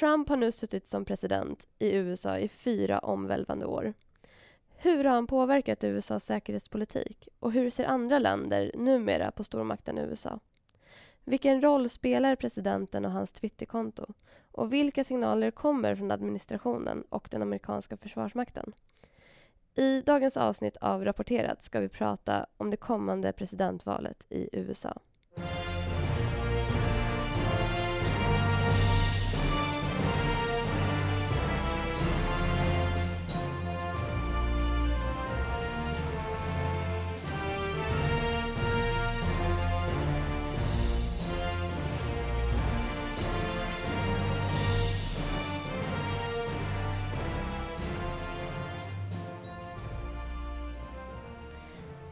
Trump har nu suttit som president i USA i fyra omvälvande år. Hur har han påverkat USAs säkerhetspolitik och hur ser andra länder numera på stormakten USA? Vilken roll spelar presidenten och hans Twitterkonto? Och vilka signaler kommer från administrationen och den amerikanska försvarsmakten? I dagens avsnitt av Rapporterat ska vi prata om det kommande presidentvalet i USA.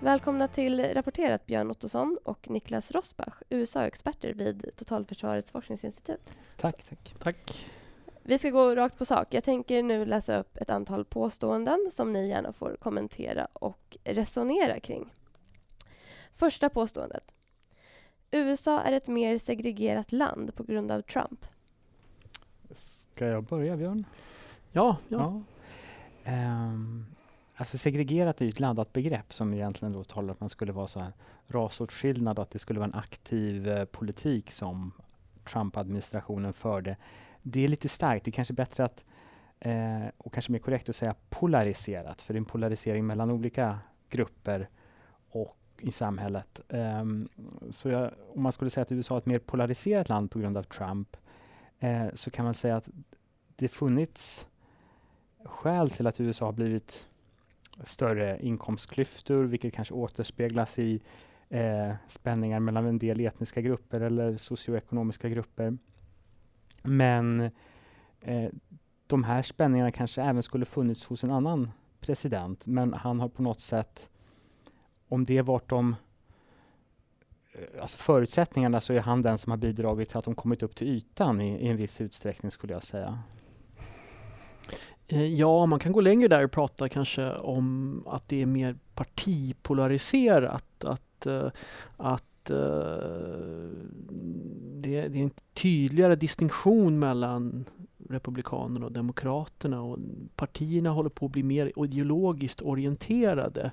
Välkomna till Rapporterat Björn Ottosson och Niklas Rosbach, USA-experter vid Totalförsvarets forskningsinstitut. Tack, tack. Tack. Vi ska gå rakt på sak. Jag tänker nu läsa upp ett antal påståenden som ni gärna får kommentera och resonera kring. Första påståendet. USA är ett mer segregerat land på grund av Trump. Ska jag börja, Björn? Ja, ja. ja. Um, Alltså segregerat är ju ett laddat begrepp som egentligen då talar om att man skulle vara så här rasåtskillnad och att det skulle vara en aktiv eh, politik som Trump-administrationen förde. Det är lite starkt. Det är kanske bättre att, eh, och kanske mer korrekt att säga polariserat, för det är en polarisering mellan olika grupper och i samhället. Um, så jag, om man skulle säga att USA är ett mer polariserat land på grund av Trump, eh, så kan man säga att det funnits skäl till att USA har blivit större inkomstklyftor, vilket kanske återspeglas i eh, spänningar mellan en del etniska grupper eller socioekonomiska grupper. Men eh, de här spänningarna kanske även skulle funnits hos en annan president, men han har på något sätt, om det varit de eh, alltså förutsättningarna, så är han den som har bidragit till att de kommit upp till ytan i, i en viss utsträckning, skulle jag säga. Eh, ja, man kan gå längre där och prata kanske om att det är mer partipolariserat. Att, eh, att eh, det, är en tydligare distinktion mellan Republikanerna och Demokraterna och partierna håller på att bli mer ideologiskt orienterade.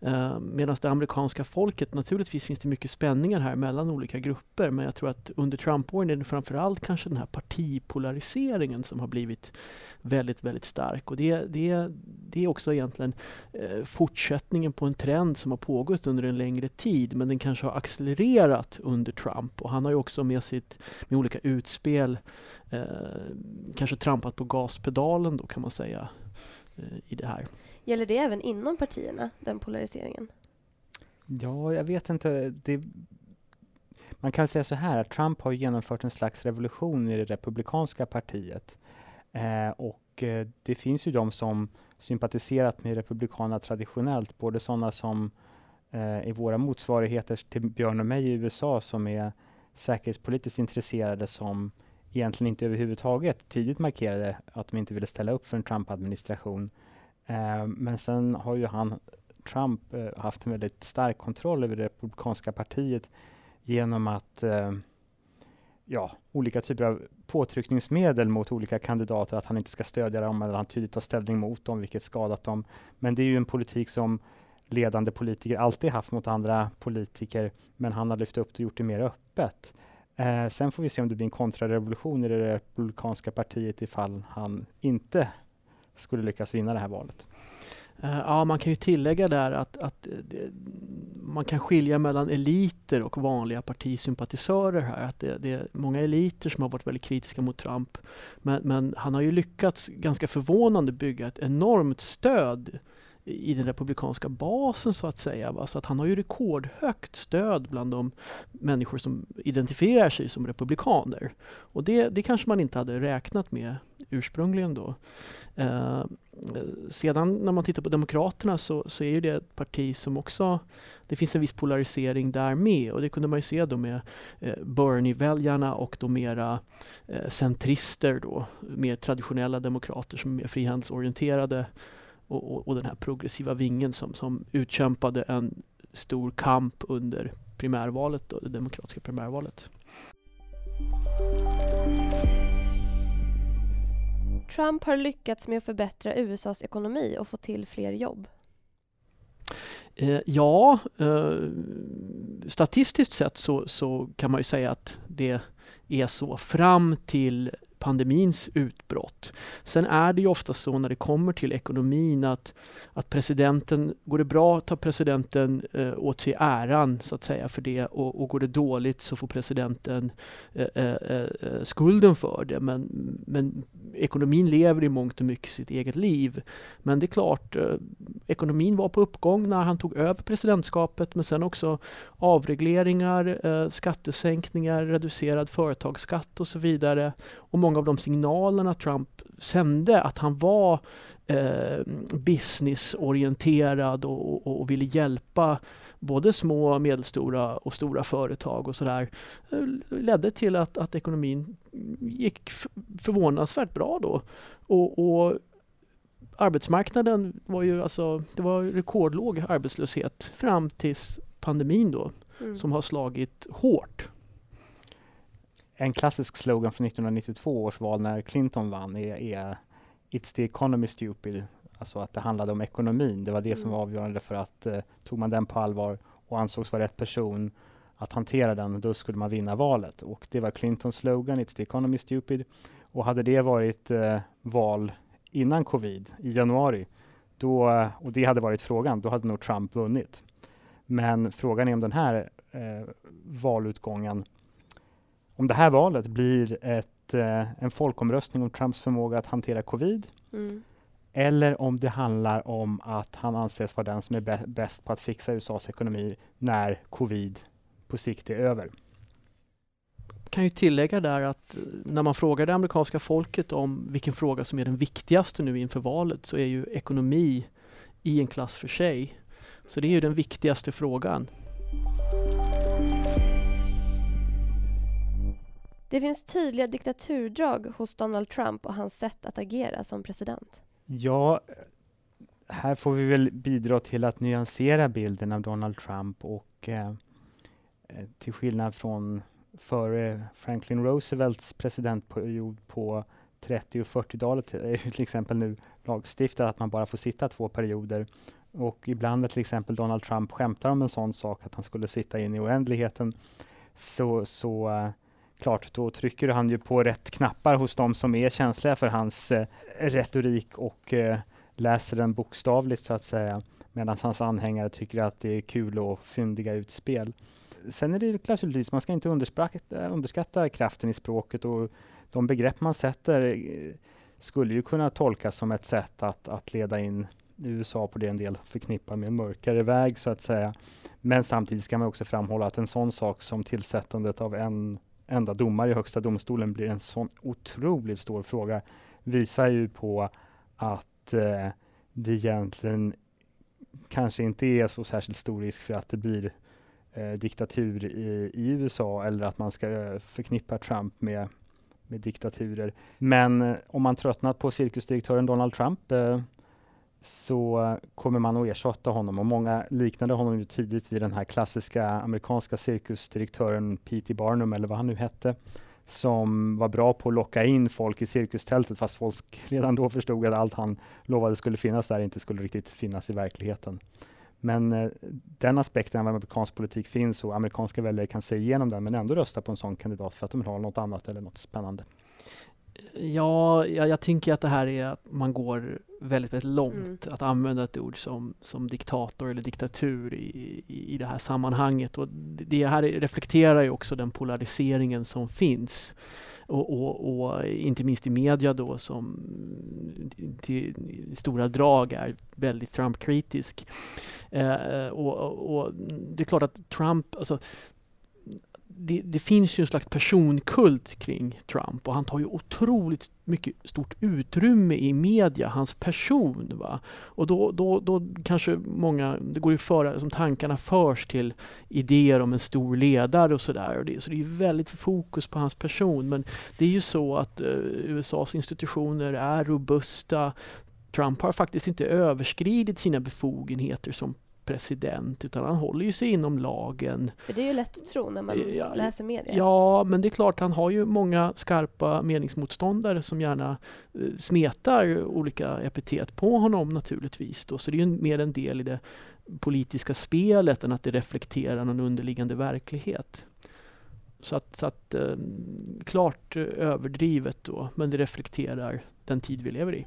Eh, medan det amerikanska folket, naturligtvis finns det mycket spänningar här mellan olika grupper men jag tror att under Trump-åren är det framförallt kanske den här partipolariseringen som har blivit väldigt, väldigt stark. Och det, det, det är också egentligen eh, fortsättningen på en trend som har pågått under en längre tid men den kanske har accelererat under Trump och han har ju också med sitt med olika utspel uh, kanske trampat på gaspedalen då kan man säga i det här. Gäller det även inom partierna, den polariseringen? Ja, jag vet inte. Det, man kan säga så här, att Trump har genomfört en slags revolution i det republikanska partiet. Eh, och eh, det finns ju de som sympatiserat med Republikanerna traditionellt, både sådana som eh, är våra motsvarigheter till Björn och mig i USA, som är säkerhetspolitiskt intresserade, som egentligen inte överhuvudtaget tidigt markerade att de inte ville ställa upp för en Trump-administration. Eh, men sen har ju han, Trump, eh, haft en väldigt stark kontroll över det republikanska partiet genom att eh, ja, olika typer av påtryckningsmedel mot olika kandidater, att han inte ska stödja dem eller han tydligt tar ställning mot dem, vilket skadat dem. Men det är ju en politik som ledande politiker alltid haft mot andra politiker, men han har lyft upp det och gjort det mer öppet. Eh, sen får vi se om det blir en kontrarevolution i det republikanska partiet ifall han inte skulle lyckas vinna det här valet. Eh, ja, man kan ju tillägga där att, att eh, det, man kan skilja mellan eliter och vanliga partisympatisörer här. Att det, det, är många eliter som har varit väldigt kritiska mot Trump. Men, men han har ju lyckats ganska förvånande bygga ett enormt stöd i den republikanska basen så att säga. Va? Så att han har ju rekordhögt stöd bland de människor som identifierar sig som republikaner. Och det, det kanske man inte hade räknat med ursprungligen då. Eh, sedan när man tittar på Demokraterna så, så är det ett parti som också, det finns en viss polarisering där med och det kunde man ju se då med eh, Bernie-väljarna och de mera eh, centrister då, mer traditionella demokrater som är mer frihandelsorienterade och, och, och, den här progressiva vingen som, som utkämpade en stor kamp under primärvalet, då, det demokratiska primärvalet. Trump har lyckats med att förbättra USAs ekonomi och få till fler jobb? Eh, ja, eh, statistiskt sett så, så kan man ju säga att det är så fram till pandemins utbrott. Sen är det ju ofta så när det kommer till ekonomin att, att presidenten, går det bra tar presidenten eh, åt sig äran så att säga för det och, och går det dåligt så får presidenten eh eh, eh, eh, skulden för det. Men, men ekonomin lever i mångt och mycket sitt eget liv. Men det är klart, eh, ekonomin var på uppgång när han tog över presidentskapet men sen också avregleringar, eh, skattesänkningar, reducerad företagsskatt och så vidare. Och många av de signalerna Trump sände att han var eh, businessorienterad och, och, och ville hjälpa både små, medelstora och stora företag och sådär eh, ledde till att, att ekonomin gick förvånansvärt bra då. Och, och, arbetsmarknaden var ju alltså, det var rekordlåg arbetslöshet fram till pandemin då mm. som har slagit hårt. En klassisk slogan från 1992 års val när Clinton vann är, är It's the economy stupid. Alltså att det handlade om ekonomin. Det var det mm. som var avgörande för att eh, tog man den på allvar och ansågs vara rätt person att hantera den, då skulle man vinna valet. Och det var Clintons slogan, It's the economy stupid. Och hade det varit eh, val innan covid i januari, då, och det hade varit frågan, då hade nog Trump vunnit. Men frågan är om den här eh, valutgången, om det här valet blir ett, eh, en folkomröstning om Trumps förmåga att hantera covid, mm. eller om det handlar om att han anses vara den som är bäst på att fixa USAs ekonomi när covid på sikt är över. Jag kan ju tillägga där att eh, när man frågar det amerikanska folket om vilken fråga som är den viktigaste nu inför valet så är ju ekonomi i en klass för sig. Så det är ju den viktigaste frågan. Det finns tydliga diktaturdrag hos Donald Trump och hans sätt att agera som president. Ja, här får vi väl bidra till att nyansera bilden av Donald Trump och eh, eh till skillnad från före Franklin Roosevelts presidentperiod på 30 och 40-talet är det till exempel nu lagstiftat att man bara får sitta två perioder och ibland när till exempel Donald Trump skämtar om en sån sak, att han skulle sitta in i oändligheten, så, så eh, klart, då trycker han ju på rätt knappar hos de som är känsliga för hans eh, retorik och eh, läser den bokstavligt så att säga, medan hans anhängare tycker att det är kul och fyndiga utspel. Sen är det naturligtvis, man ska inte underskatta kraften i språket och de begrepp man sätter eh, skulle ju kunna tolkas som ett sätt att, att leda in USA på det en del förknippar med en mörkare väg så att säga. Men samtidigt ska man också framhålla att en sån sak som tillsättandet av en enda domare i Högsta domstolen blir en sån otroligt stor fråga visar ju på att eh, det egentligen kanske inte är så särskilt stor risk för att det blir eh, diktatur i, i, USA eller att man ska eh, förknippa Trump med, med diktaturer. Men eh, om man tröttnat på cirkusdirektören Donald Trump eh, så kommer man att ersätta honom och många liknade honom ju tidigt vid den här klassiska amerikanska cirkusdirektören P.T. Barnum eller vad han nu hette som var bra på att locka in folk i cirkustältet fast folk redan då förstod att allt han lovade skulle finnas där inte skulle riktigt finnas i verkligheten. Men eh, den aspekten av amerikansk politik finns och amerikanska väljare kan se igenom den men ändå rösta på en sån kandidat för att de vill ha något annat eller något spännande. Ja, jag, jag tänker att det här är att man går väldigt, väldigt långt. Mm. Att använda ett ord som, som diktator eller diktatur i, i, i det här sammanhanget. Och det här reflekterar ju också den polariseringen som finns. Och, och, och, inte minst i media då som till stora drag är väldigt Trump-kritisk. Eh, och, och, det är klart att Trump, alltså det, det, finns ju en slags personkult kring Trump och han tar ju otroligt mycket stort utrymme i media, hans person. Va? Och då, då, då kanske många, det går ju föra, som tankarna förs till idéer om en stor ledare och sådär. Så det är väldigt fokus på hans person. Men det är ju så att eh, USAs institutioner är robusta. Trump har faktiskt inte överskridit sina befogenheter som president utan han håller ju sig inom lagen. För det är ju lätt att tro när man Ja, läser media. Ja, men det är klart han har ju många skarpa meningsmotståndare som gärna eh, smetar olika epitet på honom naturligtvis. Då. Så det är ju mer en del i det politiska spelet än att det reflekterar någon underliggande verklighet. Så att, så att eh, klart eh, överdrivet då, men det reflekterar den tid vi lever i.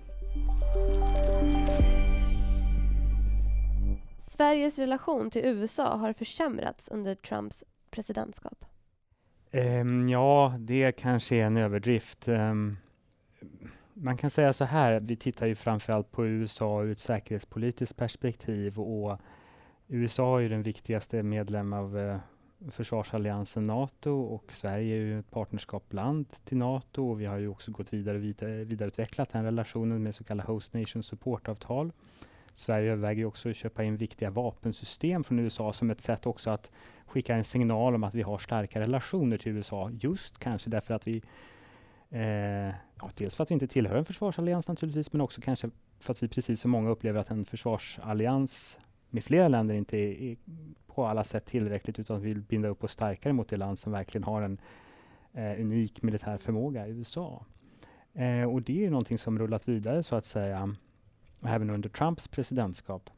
Sveriges relation till USA har försämrats under Trumps presidentskap. Um, ja, det kanske är en överdrift. Um, man kan säga så här, vi tittar ju framförallt på USA ur ett säkerhetspolitiskt perspektiv och USA är ju den viktigaste medlem av uh, försvarsalliansen NATO och Sverige är ju ett partnerskapsland till NATO och vi har ju också gått vidare och vidare, vidareutvecklat den relationen med så kallade Host Nation Support-avtal. Sverige överväger också att köpa in viktiga vapensystem från USA som ett sätt också att skicka en signal om att vi har starka relationer till USA, just kanske därför att vi eh, ja, dels för att vi inte tillhör en försvarsallians naturligtvis, men också kanske för att vi precis som många upplever att en försvarsallians med flera länder inte är, är på alla sätt tillräckligt utan vill binda upp oss starkare mot det land som verkligen har en eh, unik militär förmåga, USA. Eh, och det är någonting som rullat vidare så att säga även under Trumps presidentskap.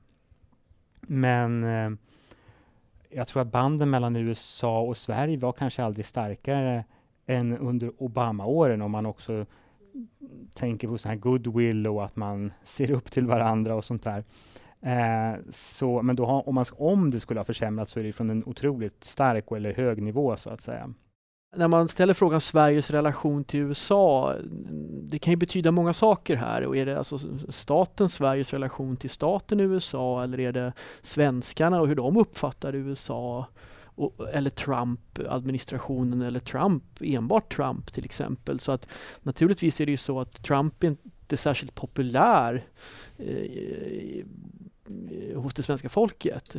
Men eh, jag tror att banden mellan USA och Sverige var kanske aldrig starkare än under Obama-åren om man också tänker på sån här goodwill och att man ser upp till varandra och sånt där. Eh, så, men då har, om, man, om det skulle ha försämrats så är det från en otroligt stark eller hög nivå så att säga. När man ställer frågan Sveriges relation till USA, det kan ju betyda många saker här. Och är det alltså staten Sveriges relation till staten USA eller är det svenskarna och hur de uppfattar USA? Och, eller Trump-administrationen eller Trump, enbart Trump till exempel. Så att naturligtvis är det ju så att Trump är inte särskilt populär eh, hos det svenska folket.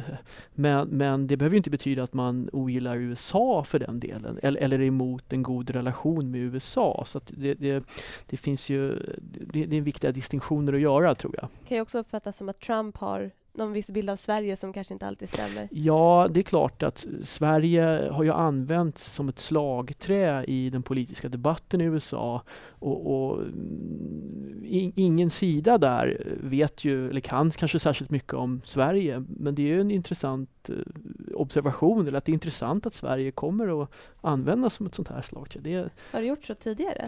Men, men det behöver inte betyda att man ogillar USA för den delen eller, eller är emot en god relation med USA. Så det, det, det, finns ju, det, det är viktiga distinktioner att göra tror jag. Det kan ju också uppfattas som att Trump har någon viss bild av Sverige som kanske inte alltid stämmer. Ja, det är klart att Sverige har ju använts som ett slagträ i den politiska debatten i USA och, och ingen sida där vet ju, eller kan kanske särskilt mycket om Sverige, men det är ju en intressant eh, observation, eller att det är intressant att Sverige kommer att användas som ett sånt här slagträ. Det, har det gjort så tidigare?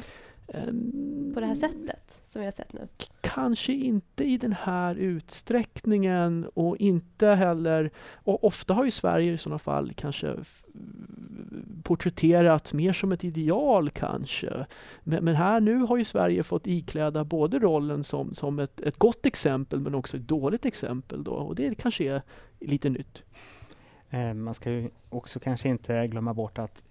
Um, på det här sättet som vi har sett nu? Kanske inte i den här utsträckningen och inte heller... Och ofta har ju Sverige i sådana fall kanske porträtterats mer som ett ideal kanske. Men, men, här nu har ju Sverige fått ikläda både rollen som, som ett, ett gott exempel men också ett dåligt exempel då och det kanske är lite nytt. Eh, man ska ju också kanske inte glömma bort att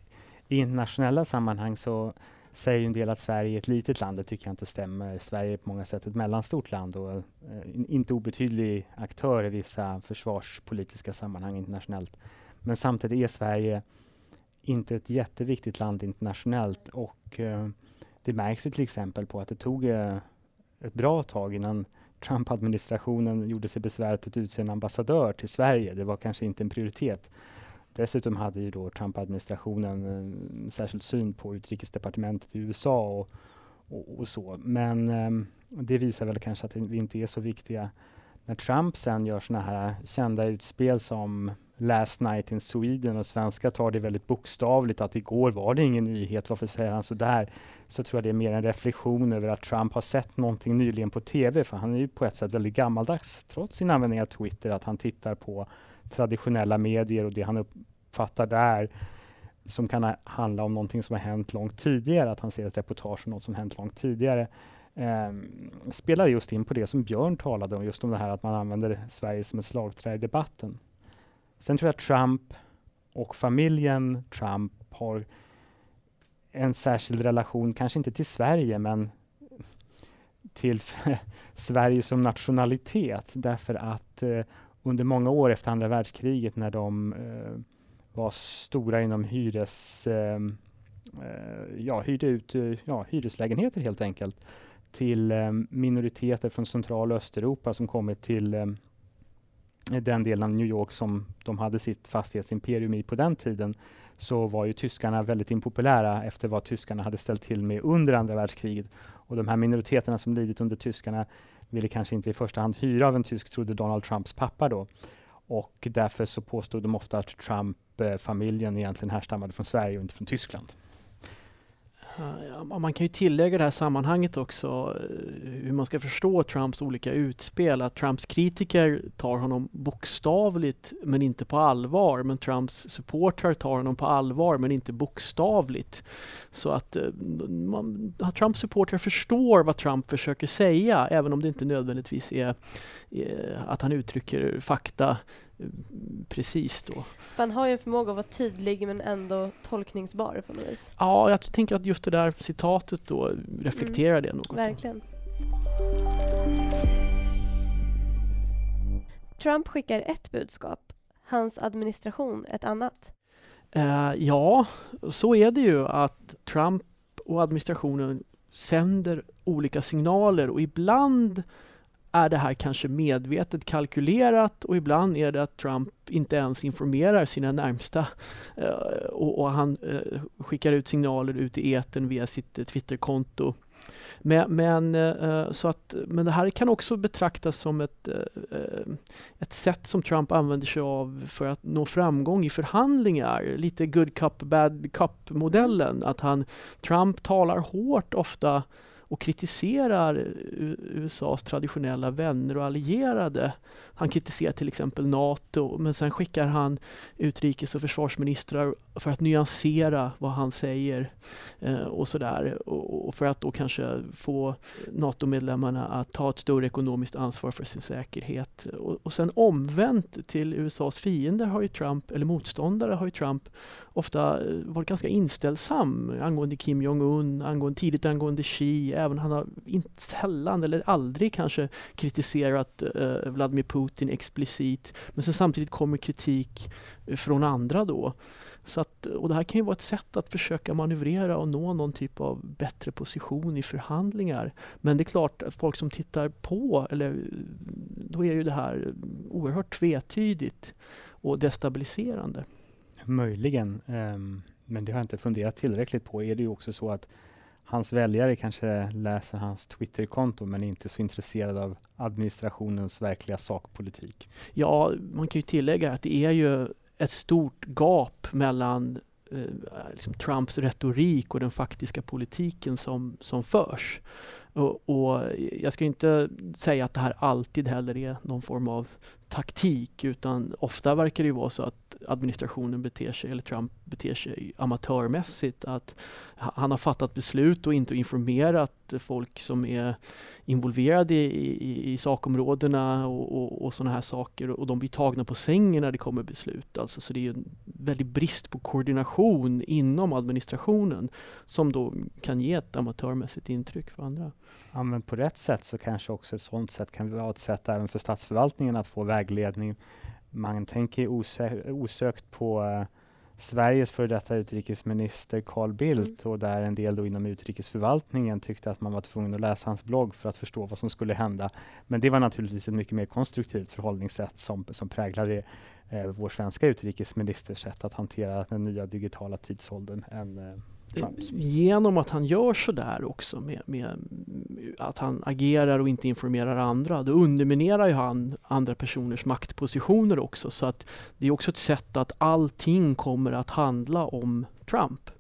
i internationella sammanhang så säger en del att Sverige är ett litet land. Det tycker jag inte stämmer. Sverige är på många sätt ett mellanstort land och eh, inte obetydlig aktör i vissa försvarspolitiska sammanhang internationellt. Men samtidigt är Sverige inte ett jätteviktigt land internationellt och eh, det märks ju till exempel på att det tog eh, ett bra tag innan Trump-administrationen gjorde sig besväret att utse en ambassadör till Sverige. Det var kanske inte en prioritet. Dessutom hade ju då Trump-administrationen en särskild syn på utrikesdepartementet i USA och, och, och så. Men um, det visar väl kanske att vi inte är så viktiga. När Trump sen gör såna här kända utspel som Last night in Sweden och svenskar tar det väldigt bokstavligt att igår var det ingen nyhet, varför säger han så där? Så tror jag det är mer en reflektion över att Trump har sett någonting nyligen på TV, för han är ju på ett sätt väldigt gammaldags, trots sin användning av Twitter, att han tittar på traditionella medier och det han uppfattar där som kan handla om någonting som har hänt långt tidigare, att han ser ett reportage om något som hänt långt tidigare, eh, spelar just in på det som Björn talade om, just om det här att man använder Sverige som ett slagträ i debatten. Sen tror jag Trump och familjen Trump har en särskild relation, kanske inte till Sverige, men till Sverige som nationalitet, därför att eh, under många år efter andra världskriget när de eh, var stora inom hyres, eh, eh ja, hyrde ut eh, ja, hyreslägenheter helt enkelt till eh, minoriteter från Central och Östeuropa som kommit till eh, den delen av New York som de hade sitt fastighetsimperium i på den tiden, så var ju tyskarna väldigt impopulära efter vad tyskarna hade ställt till med under andra världskriget. Och de här minoriteterna som lidit under tyskarna ville kanske inte i första hand hyra av en tysk, trodde Donald Trumps pappa då. Och därför så påstod de ofta att Trump-familjen eh, egentligen härstammade från Sverige och inte från Tyskland. Man kan ju tillägga i det här sammanhanget också eh, hur man ska förstå Trumps olika utspel. Att Trumps kritiker tar honom bokstavligt men inte på allvar. Men Trumps supportrar tar honom på allvar men inte bokstavligt. Så att eh, man, att Trumps supportrar förstår vad Trump försöker säga även om det inte nödvändigtvis är, är att han uttrycker fakta precis då. Han har ju en förmåga att vara tydlig men ändå tolkningsbar på något vis. Ja, jag tänker att just det där citatet då reflekterar mm. det något. Verkligen. Trump skickar ett budskap, hans administration ett annat. Uh, ja, så är det ju att Trump och administrationen sänder olika signaler och ibland är det här kanske medvetet kalkylerat och ibland är det att Trump inte ens informerar sina närmsta eh, och, och, han eh, skickar ut signaler ut i eten via sitt eh, Twitterkonto. Men, men, så att, men det här kan också betraktas som ett, ett sätt som Trump använder sig av för att nå framgång i förhandlingar. Lite good cup, bad cup modellen. Att han, Trump talar hårt ofta och kritiserar USAs traditionella vänner och allierade. Han kritiserar till exempel NATO men sen skickar han utrikes och försvarsministrar för att nyansera vad han säger eh, och sådär. Och, och, för att då kanske få NATO-medlemmarna att ta ett större ekonomiskt ansvar för sin säkerhet. Och, och sen omvänt till USAs fiender har ju Trump, eller motståndare har ju Trump ofta eh, varit ganska inställsam angående Kim Jong-Un, angående, tidigt angående Xi, även han har inte sällan eller aldrig kanske kritiserat eh, Vladimir Putin explicit. Men sen samtidigt kommer kritik eh, från andra då. Så att, eh, och det här kan ju vara ett sätt att försöka manövrera och nå någon typ av bättre position i förhandlingar. Men det är klart att folk som tittar på, eller eh, då är ju det här oerhört tvetydigt och destabiliserande. Möjligen, um, men det har jag inte funderat tillräckligt på. Är det ju också så att hans väljare kanske läser hans Twitterkonto men är inte så intresserade av administrationens verkliga sakpolitik. Ja, man kan ju tillägga att det är ju ett stort gap mellan eh, liksom Trumps retorik och den faktiska politiken som, som förs. Och, och, jag ska inte säga att det här alltid heller är någon form av taktik utan ofta verkar det ju vara så att administrationen beter sig, eller Trump beter sig amatörmässigt. Att han har fattat beslut och inte informerat folk som är involverade i, i, i sakområdena och, och, och sådana här saker och de blir tagna på sängen när det kommer beslut. Alltså, så det är en väldig brist på koordination inom administrationen som då kan ge ett amatörmässigt intryck för andra. Ja, men på rätt sätt så kanske också ett sådant sätt kan vara ett sätt även för statsförvaltningen att få vägledning. Man tänker osö osökt på uh, Sveriges före detta utrikesminister Carl Bildt mm. och där en del då inom utrikesförvaltningen tyckte att man var tvungen att läsa hans blogg för att förstå vad som skulle hända. Men det var naturligtvis ett mycket mer konstruktivt förhållningssätt som, som präglade eh, vår svenska utrikesministers sätt att hantera den nya digitala tidsåldern än eh. Genom att han gör sådär också med, med, att han agerar och inte informerar andra, då underminerar ju han andra personers maktpositioner också. Så att det är också ett sätt att allting kommer att handla om Trump.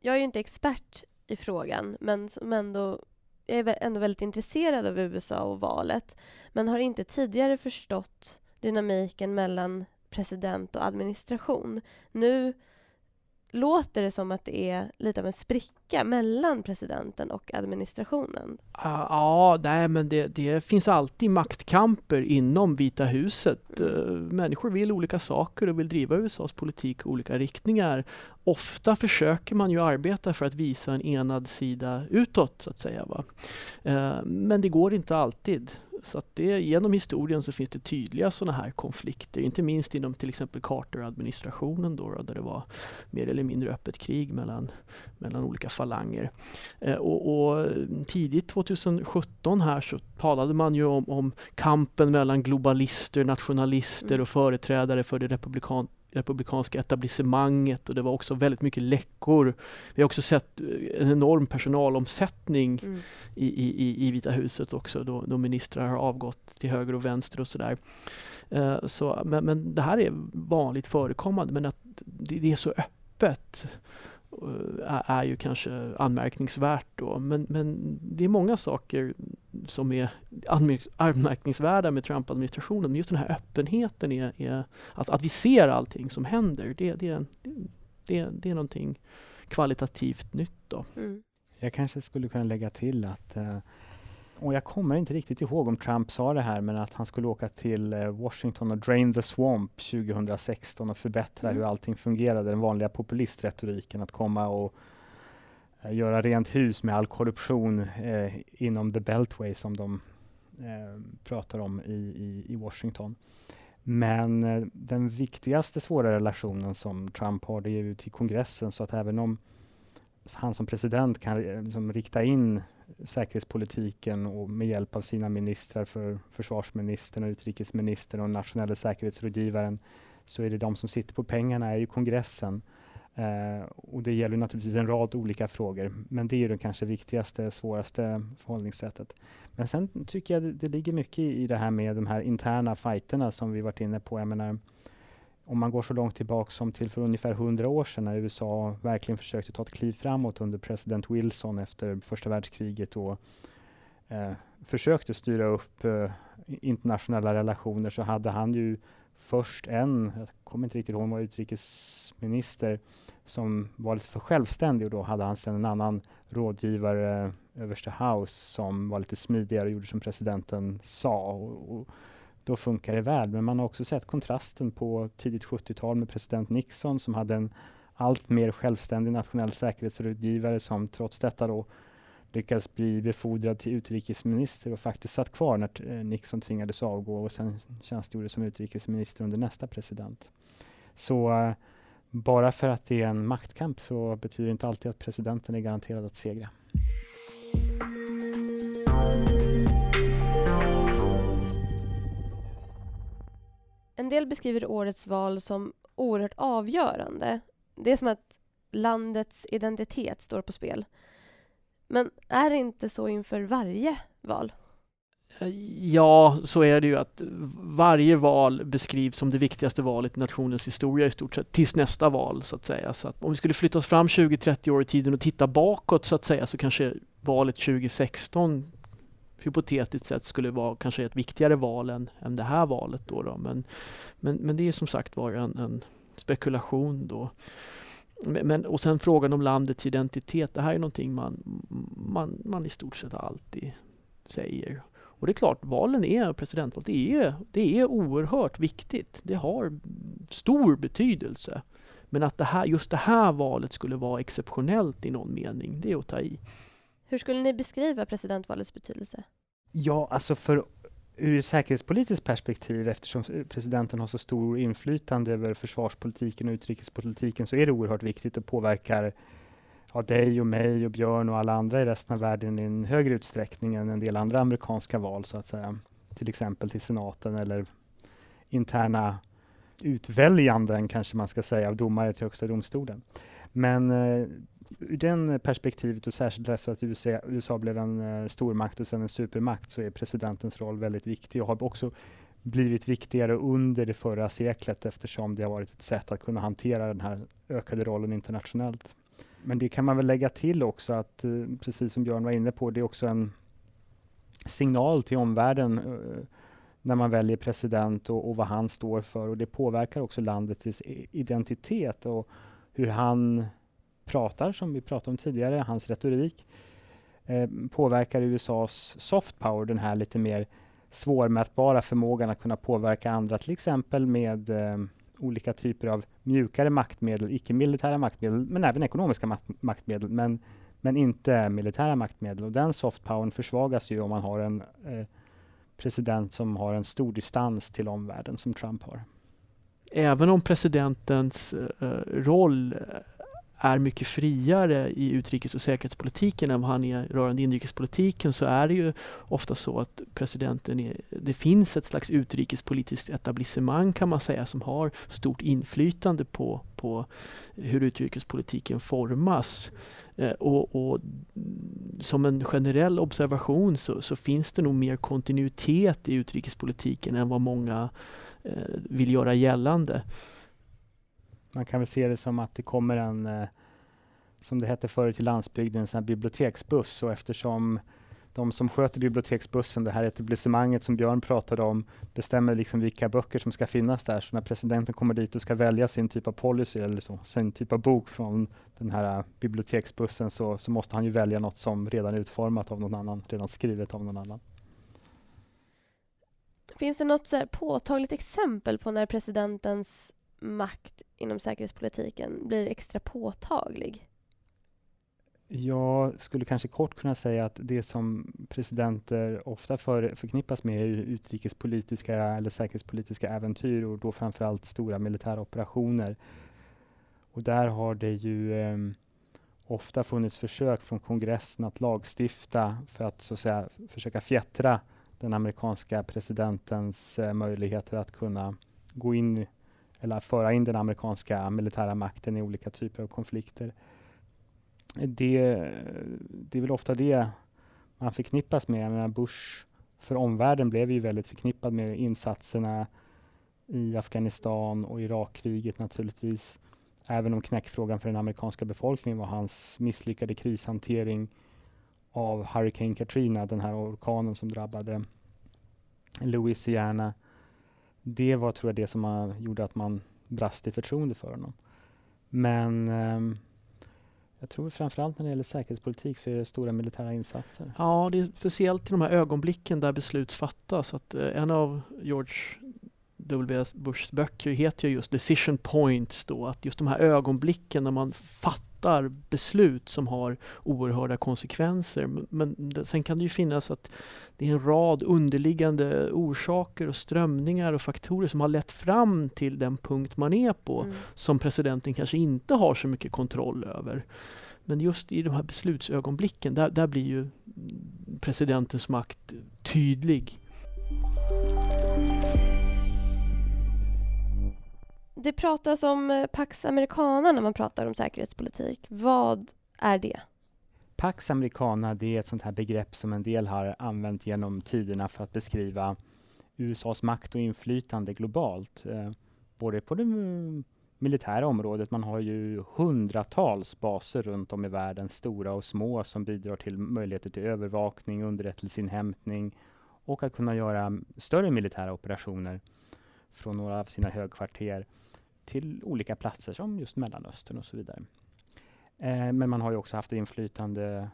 Jag är ju inte expert i frågan, men som ändå jag är ändå väldigt intresserad av USA och valet, men har inte tidigare förstått dynamiken mellan president och administration. Nu låter det som att det är lite av en spricka mellan presidenten och administrationen. Ja, nej men det, det finns alltid maktkamper inom Vita huset. Mm. Eh, människor vill olika saker och vill driva USAs politik i olika riktningar. Ofta försöker man ju arbeta för att visa en enad sida utåt, så att säga. Va? Eh, men det går inte alltid. Så att det, genom historien så finns det tydliga sådana här konflikter, inte minst inom till exempel Carter-administrationen då, då, där det var mer eller mindre öppet krig mellan, mellan olika falanger. Eh, och, och, tidigt 2017 här så talade man ju om, om kampen mellan globalister, nationalister mm. och företrädare för det republikan republikanska etablissemanget och det var också väldigt mycket läckor. Vi har också sett eh, en enorm personalomsättning mm. i, i, i Vita huset också då, då ministrar har avgått till höger och vänster och sådär. Uh, så, men, men det här är vanligt förekommande men att det, det är så öppet är, är ju kanske anmärkningsvärt då. Men, men det är många saker som är anmärkningsvärda med Trump-administrationen. Just den här öppenheten, är, är, att, att vi ser allting som händer, det, det, det, det är någonting kvalitativt nytt. Då. Mm. Jag kanske skulle kunna lägga till att uh, och jag kommer inte riktigt ihåg om Trump sa det här, men att han skulle åka till uh, Washington och drain the swamp 2016 och förbättra mm. hur allting fungerade, den vanliga populistretoriken, att komma och uh, göra rent hus med all korruption inom the beltway som de pratar om i, i, i Washington. Men den viktigaste svåra relationen som Trump har, det är ju till kongressen, så att även om han som president kan liksom rikta in säkerhetspolitiken och med hjälp av sina ministrar, för försvarsministern och utrikesministern och nationella säkerhetsrådgivaren, så är det de som sitter på pengarna, är ju kongressen. Eh, och det gäller naturligtvis en rad olika frågor, men det är det kanske viktigaste, svåraste förhållningssättet. Men sen tycker jag det, det ligger mycket i, i det här med de här interna fighterna som vi varit inne på. Jag menar, om man går så långt tillbaka som till för ungefär hundra år sedan när USA verkligen försökte ta ett kliv framåt under president Wilson efter första världskriget och eh, försökte styra upp eh, internationella relationer så hade han ju först en, jag kommer inte riktigt ihåg, var utrikesminister som var lite för självständig och då hade han sen en annan rådgivare, eh, överste House, som var lite smidigare och gjorde som presidenten sa. Och, och då funkar det väl. Men man har också sett kontrasten på tidigt 70-tal med president Nixon som hade en allt mer självständig nationell säkerhetsrådgivare som trots detta då lyckades bli befordrad till utrikesminister och faktiskt satt kvar när eh, Nixon tvingades avgå och sen tjänstgjorde som utrikesminister under nästa president. Så uh, bara för att det är en maktkamp så betyder det inte alltid att presidenten är garanterad att segra. En del beskriver årets val som oerhört avgörande. Det är som att landets identitet står på spel. Men är det inte så inför varje val? Eh, ja, så är det ju att varje val beskrivs som det viktigaste valet i nationens historia i stort sett, tills nästa val så att säga. Så att om vi skulle flytta oss fram 20-30 år i tiden och titta bakåt så att säga så kanske valet 2016 hypotetiskt sett skulle vara kanske ett viktigare val än, än det här valet. Då, då. Men, men, men det är som sagt var en, en spekulation då. Men, och sen frågan om landets identitet. Det här är någonting man, man, man i stort sett alltid säger. Och det är klart, valen är, presidentvalet, det är, det är oerhört viktigt. Det har stor betydelse. Men att det här, just det här valet skulle vara exceptionellt i någon mening, det är att ta i. Hur skulle ni beskriva presidentvalets betydelse? Ja, alltså för ur ett säkerhetspolitiskt perspektiv, eftersom presidenten har så stor inflytande över försvarspolitiken och utrikespolitiken, så är det oerhört viktigt och påverkar ja, dig och mig och Björn och alla andra i resten av världen i en högre utsträckning än en del andra amerikanska val, så att säga. Till exempel till senaten eller interna utväljanden, kanske man ska säga, av domare till Högsta domstolen. Men eh, ur den perspektivet och särskilt efter att USA, USA blev en uh, stormakt och sen en supermakt så är presidentens roll väldigt viktig och har också blivit viktigare under det förra seklet eftersom det har varit ett sätt att kunna hantera den här ökade rollen internationellt. Men det kan man väl lägga till också att, uh, precis som Björn var inne på, det är också en signal till omvärlden uh, när man väljer president och, och, vad han står för och det påverkar också landets identitet och hur han pratar, som vi pratade om tidigare, hans retorik eh, påverkar USAs soft power, den här lite mer svårmätbara förmågan att kunna påverka andra, till exempel med eh, olika typer av mjukare maktmedel, icke-militära maktmedel, men även ekonomiska mak maktmedel, men, men inte militära maktmedel. Och den soft powern försvagas ju om man har en eh, president som har en stor distans till omvärlden som Trump har. Även om presidentens eh, eh roll eh, är mycket friare i utrikes och säkerhetspolitiken än vad han är rörande inrikespolitiken så är det ju ofta så att presidenten är, det finns ett slags utrikespolitiskt etablissemang kan man säga som har stort inflytande på, på hur utrikespolitiken formas. Eh, och, och, som en generell observation så, så, finns det nog mer kontinuitet i utrikespolitiken än vad många eh, vill göra gällande. Man kan väl se det som att det kommer en, eh, som det hette förut i landsbygden, en sån biblioteksbuss och eftersom de som sköter biblioteksbussen, det här etablissemanget som Björn pratade om, bestämmer liksom vilka böcker som ska finnas där. Så när presidenten kommer dit och ska välja sin typ av policy eller så, sin typ av bok från den här eh, biblioteksbussen så, så måste han ju välja något som redan är utformat av någon annan, redan skrivet av någon annan. Finns det något så påtagligt exempel på när presidentens makt inom säkerhetspolitiken blir extra påtaglig? Jag skulle kanske kort kunna säga att det som presidenter ofta för, förknippas med är utrikespolitiska eller säkerhetspolitiska äventyr och då framförallt stora militära operationer. Och där har det ju eh, ofta funnits försök från kongressen att lagstifta för att så att säga försöka fjättra den amerikanska presidentens eh, möjligheter att kunna gå in eller föra in den amerikanska militära makten i olika typer av konflikter. Det, det är väl ofta det man förknippas med. Jag Bush för omvärlden blev ju väldigt förknippad med insatserna i Afghanistan och Irakkriget naturligtvis. Även om knäckfrågan för den amerikanska befolkningen var hans misslyckade krishantering av Hurricane Katrina, den här orkanen som drabbade Louisiana det var tror jag det som gjorde att man brast i förtroende för honom. Men um, jag tror framförallt när det gäller säkerhetspolitik så är det stora militära insatser. Ja, det är speciellt i de här ögonblicken där beslut fattas. Att, eh, en av George W. Bushs böcker heter ju just Decision Points då, att just de här ögonblicken när man fattar beslut som har oerhörda konsekvenser. Men sen kan det ju finnas att det är en rad underliggande orsaker och strömningar och faktorer som har lett fram till den punkt man är på mm. som presidenten kanske inte har så mycket kontroll över. Men just i de här beslutsögonblicken, där, där blir ju presidentens makt tydlig. Det pratas om eh, Pax Americana när man pratar om säkerhetspolitik. Vad är det? Pax Americana det är ett sånt här begrepp som en del har använt genom tiderna för att beskriva USAs makt och inflytande globalt. Eh, både på det mm, militära området, man har ju hundratals baser runt om i världen, stora och små, som bidrar till möjligheter till övervakning, underrättelseinhämtning och att kunna göra större militära operationer från några av sina högkvarter till olika platser som just Mellanöstern och så vidare. Eh, men man har ju också haft inflytande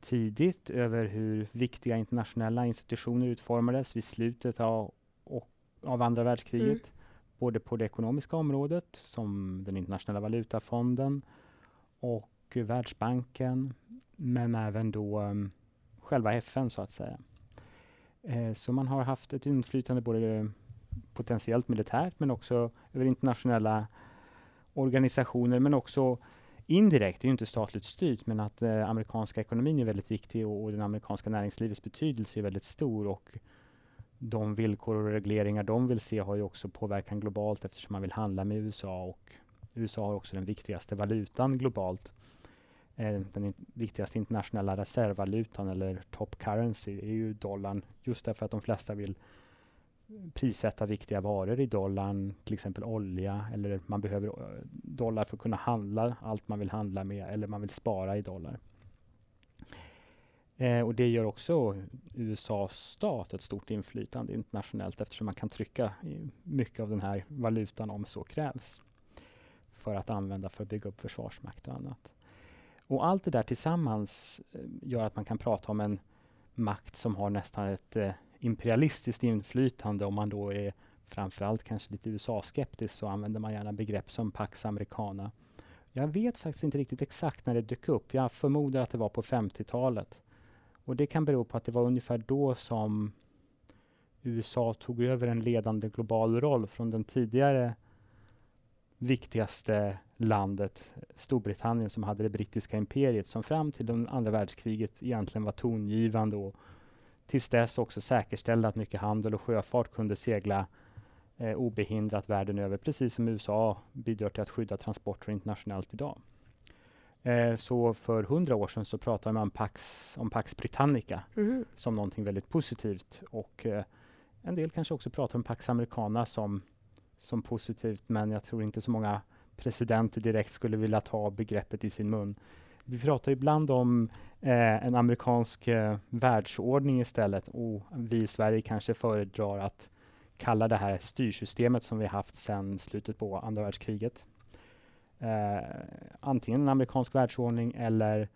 tidigt över hur viktiga internationella institutioner utformades vid slutet av, och, av andra världskriget. Mm. Både på det ekonomiska området, som den internationella valutafonden och Världsbanken, men även då um, själva FN så att säga. Eh, så man har haft ett inflytande både potentiellt militärt men också över internationella organisationer men också indirekt, det är ju inte statligt styrt, men att eh, amerikanska ekonomin är väldigt viktig och, och den amerikanska näringslivets betydelse är väldigt stor och de villkor och regleringar de vill se har ju också påverkan globalt eftersom man vill handla med USA och USA har också den viktigaste valutan globalt. Eh, den in viktigaste internationella reservvalutan eller top currency är ju dollarn just därför att de flesta vill prissätta viktiga varor i dollarn, till exempel olja, eller man behöver eh, dollar för att kunna handla allt man vill handla med, eller man vill spara i dollar. Eh, och det gör också USAs stat ett stort inflytande internationellt eftersom man kan trycka mycket av den här valutan om så krävs för att använda för att bygga upp försvarsmakt och annat. Och allt det där tillsammans eh, gör att man kan prata om en makt som har nästan ett eh, imperialistiskt inflytande om man då är framförallt kanske lite USA-skeptisk så använder man gärna begrepp som Pax Americana. Jag vet faktiskt inte riktigt exakt när det dök upp. Jag förmodar att det var på 50-talet. Och det kan bero på att det var ungefär då som USA tog över en ledande global roll från den tidigare viktigaste landet, Storbritannien, som hade det brittiska imperiet, som fram till andra världskriget egentligen var tongivande och tills dess också säkerställde att mycket handel och sjöfart kunde segla eh, obehindrat världen över, precis som USA bidrar till att skydda transporter internationellt idag. Eh, så för hundra år sedan så pratade man Pax, om Pax Britannica mm. som någonting väldigt positivt och eh, en del kanske också pratar om Pax Americana som, som positivt, men jag tror inte så många presidenter direkt skulle vilja ta begreppet i sin mun. Vi pratar ibland om eh, en amerikansk eh, världsordning istället och vi i Sverige kanske föredrar att kalla det här styrsystemet som vi haft sedan slutet på andra världskriget. Eh, antingen en amerikansk världsordning eller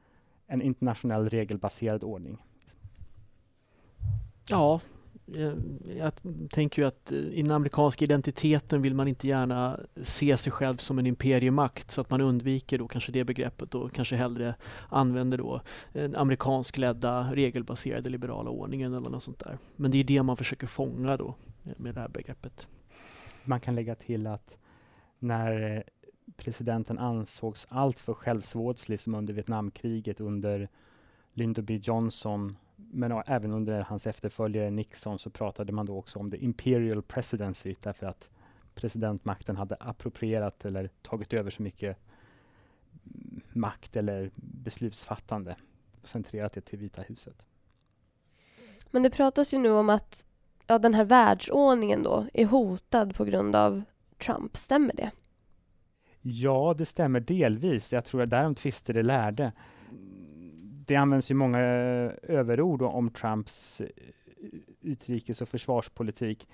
en internationell regelbaserad ordning. Ja, jag, jag tänker ju att eh, i den amerikanska identiteten vill man inte gärna se sig själv som en imperiemakt så att man undviker då kanske det begreppet och kanske hellre använder då den amerikansk ledda regelbaserade liberala ordningen eller något sånt där. Men det är det man försöker fånga då eh, med det här begreppet. Man kan lägga till att när presidenten ansågs alltför självsvåldslig som under Vietnamkriget under Lyndon B Johnson men även under hans efterföljare Nixon så pratade man då också om the imperial presidency därför att presidentmakten hade approprierat eller tagit över så mycket makt eller beslutsfattande och centrerat det till Vita huset. Men det pratas ju nu om att ja, den här världsordningen då är hotad på grund av Trump. Stämmer det? Ja, det stämmer delvis. Jag tror att därom tvister det lärde det används ju många eh, överord om Trumps eh, utrikes och försvarspolitik.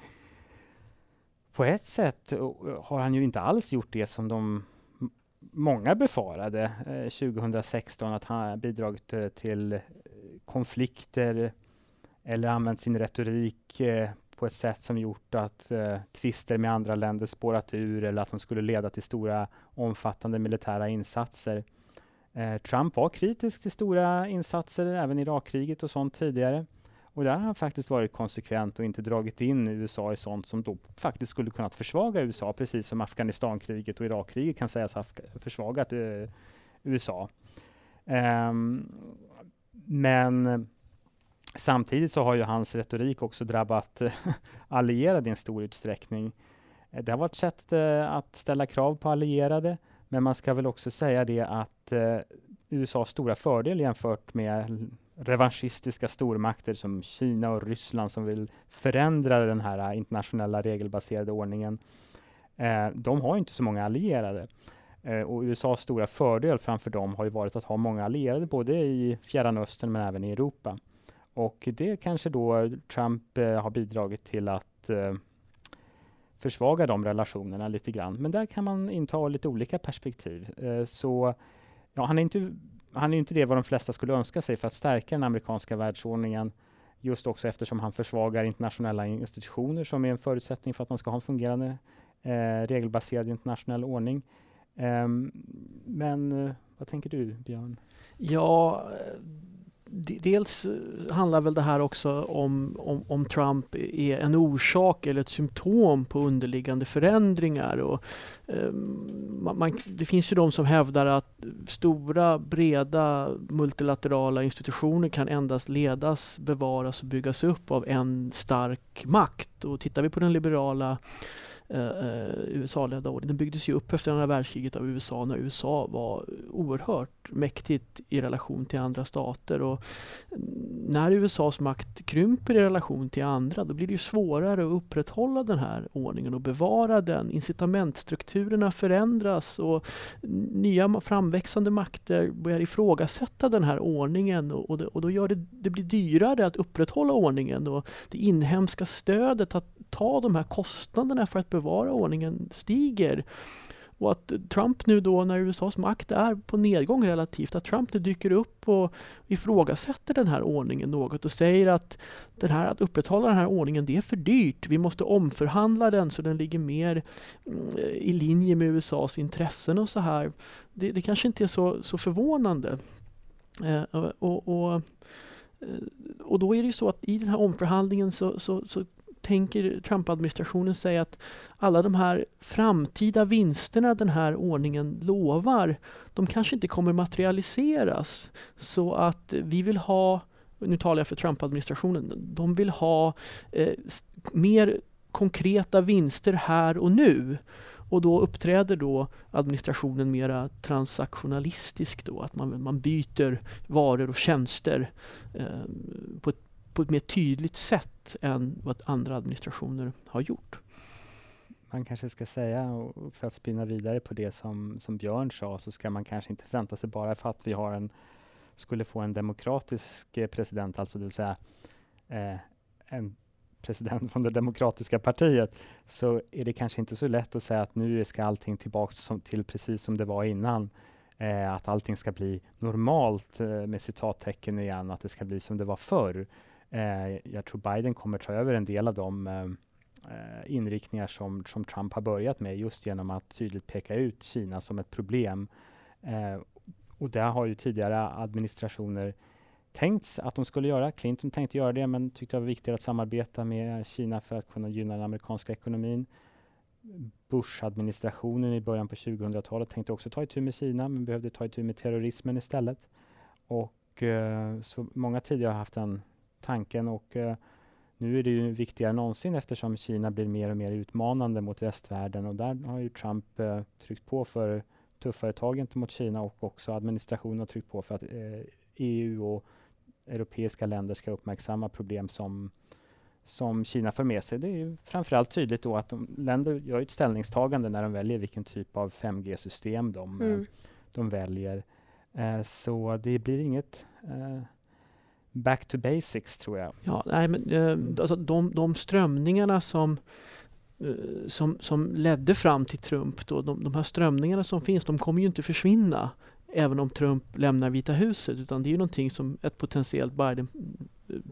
På ett sätt eh, har han ju inte alls gjort det som de många befarade eh, 2016, att han bidragit eh, till konflikter eller använt sin retorik eh, på ett sätt som gjort att eh, tvister med andra länder spårat ur eller att de skulle leda till stora omfattande militära insatser. Eh, Trump var kritisk till stora insatser, även Irakkriget och sånt tidigare. Och där har han faktiskt varit konsekvent och inte dragit in USA i sånt som då faktiskt skulle kunnat försvaga USA, precis som Afghanistankriget och Irakkriget kan sägas ha eh, försvagat eh, USA. Um, men samtidigt så har ju hans retorik också drabbat eh, allierade i en stor utsträckning. Eh, det har varit ett sätt eh, att ställa krav på allierade, men man ska väl också säga det att eh, USAs stora fördel jämfört med revanschistiska stormakter som Kina och Ryssland som vill förändra den här eh, internationella regelbaserade ordningen. Eh, de har inte så många allierade. Eh, och USAs stora fördel framför dem har ju varit att ha många allierade både i Fjärran Östern men även i Europa. Och det kanske då Trump eh, har bidragit till att eh, försvagar försvaga de relationerna lite grann. Men där kan man inta lite olika perspektiv. Eh, så ja, han är inte han är inte det vad de flesta skulle önska sig för att stärka den amerikanska världsordningen. Just också eftersom han försvagar internationella institutioner som är en förutsättning för att man ska ha en fungerande eh, regelbaserad internationell ordning. Ehm, eh, men vad tänker du, Björn? Ja, dels eh, handlar väl det här också om, om, om, Trump är en orsak eller ett symptom på underliggande förändringar. Och, eh, man, det finns ju de som hävdar att stora, breda multilaterala institutioner kan endast ledas, bevaras och byggas upp av en stark makt. Och tittar vi på den liberala Eh, eh, USA-ledda ordning. Den byggdes ju upp efter andra världskriget av USA när USA var oerhört mäktigt i relation till andra stater. Och när USAs makt krymper i relation till andra då blir det ju svårare att upprätthålla den här ordningen och bevara den. Incitamentstrukturerna förändras och nya framväxande makter börjar ifrågasätta den här ordningen och, och, det, och då gör det, det blir dyrare att upprätthålla ordningen och det inhemska stödet att ta de här kostnaderna för att bevara ordningen stiger. Och att Trump nu då när USAs makt är på nedgång relativt, att Trump nu dyker upp och ifrågasätter den här ordningen något och säger att, den här, att upprätthålla den här ordningen, det är för dyrt. Vi måste omförhandla den så den ligger mer mm, i linje med USAs intressen och så här. Det, det kanske inte är så, så förvånande. Eh, och, och och eh, då är det ju så att i den här omförhandlingen så, så, så tänker Trump-administrationen sig att alla de här framtida vinsterna den här ordningen lovar, de kanske inte kommer materialiseras. Så att vi vill ha, nu talar jag för Trump-administrationen, de vill ha eh, mer konkreta vinster här och nu. Och då uppträder då administrationen mera transaktionalistiskt då, att man, man byter varor och tjänster eh, på, ett, på ett mer tydligt sätt än vad andra administrationer har gjort. Man kanske ska säga, för att spinna vidare på det som, som Björn sa, så ska man kanske inte förvänta sig bara för att vi har en, skulle få en demokratisk eh, president, alltså det vill säga eh, en president från det demokratiska partiet, så är det kanske inte så lätt att säga att nu ska allting tillbaka som, till precis som det var innan. Eh, att allting ska bli normalt eh, med citattecken igen, att det ska bli som det var förr. Eh, jag tror Biden kommer ta över en del av de eh, inriktningar som, som Trump har börjat med, just genom att tydligt peka ut Kina som ett problem. Eh, och det har ju tidigare administrationer tänkt att de skulle göra. Clinton tänkte göra det, men tyckte det var viktigare att samarbeta med Kina för att kunna gynna den amerikanska ekonomin. Bush-administrationen i början på 2000-talet tänkte också ta itu med Kina, men behövde ta itu med terrorismen istället. Och eh, så många tidigare har haft en tanken och uh, nu är det ju viktigare än någonsin eftersom Kina blir mer och mer utmanande mot västvärlden och där har ju Trump uh, tryckt på för tuffare tag gentemot Kina och också administrationen har tryckt på för att EU och europeiska länder ska uppmärksamma problem som, som Kina för med sig. Det är framförallt tydligt då att de, länder gör ett ställningstagande när de väljer vilken typ av 5G-system de, mm. Eh, de väljer. Eh, så det blir inget eh, back to basics tror jag. Ja, nej, men, eh, alltså de, de strömningarna som eh, som, som ledde fram till Trump, då, de, de här strömningarna som finns, de kommer ju inte försvinna även om Trump lämnar Vita huset, utan det är ju någonting som ett potentiellt Biden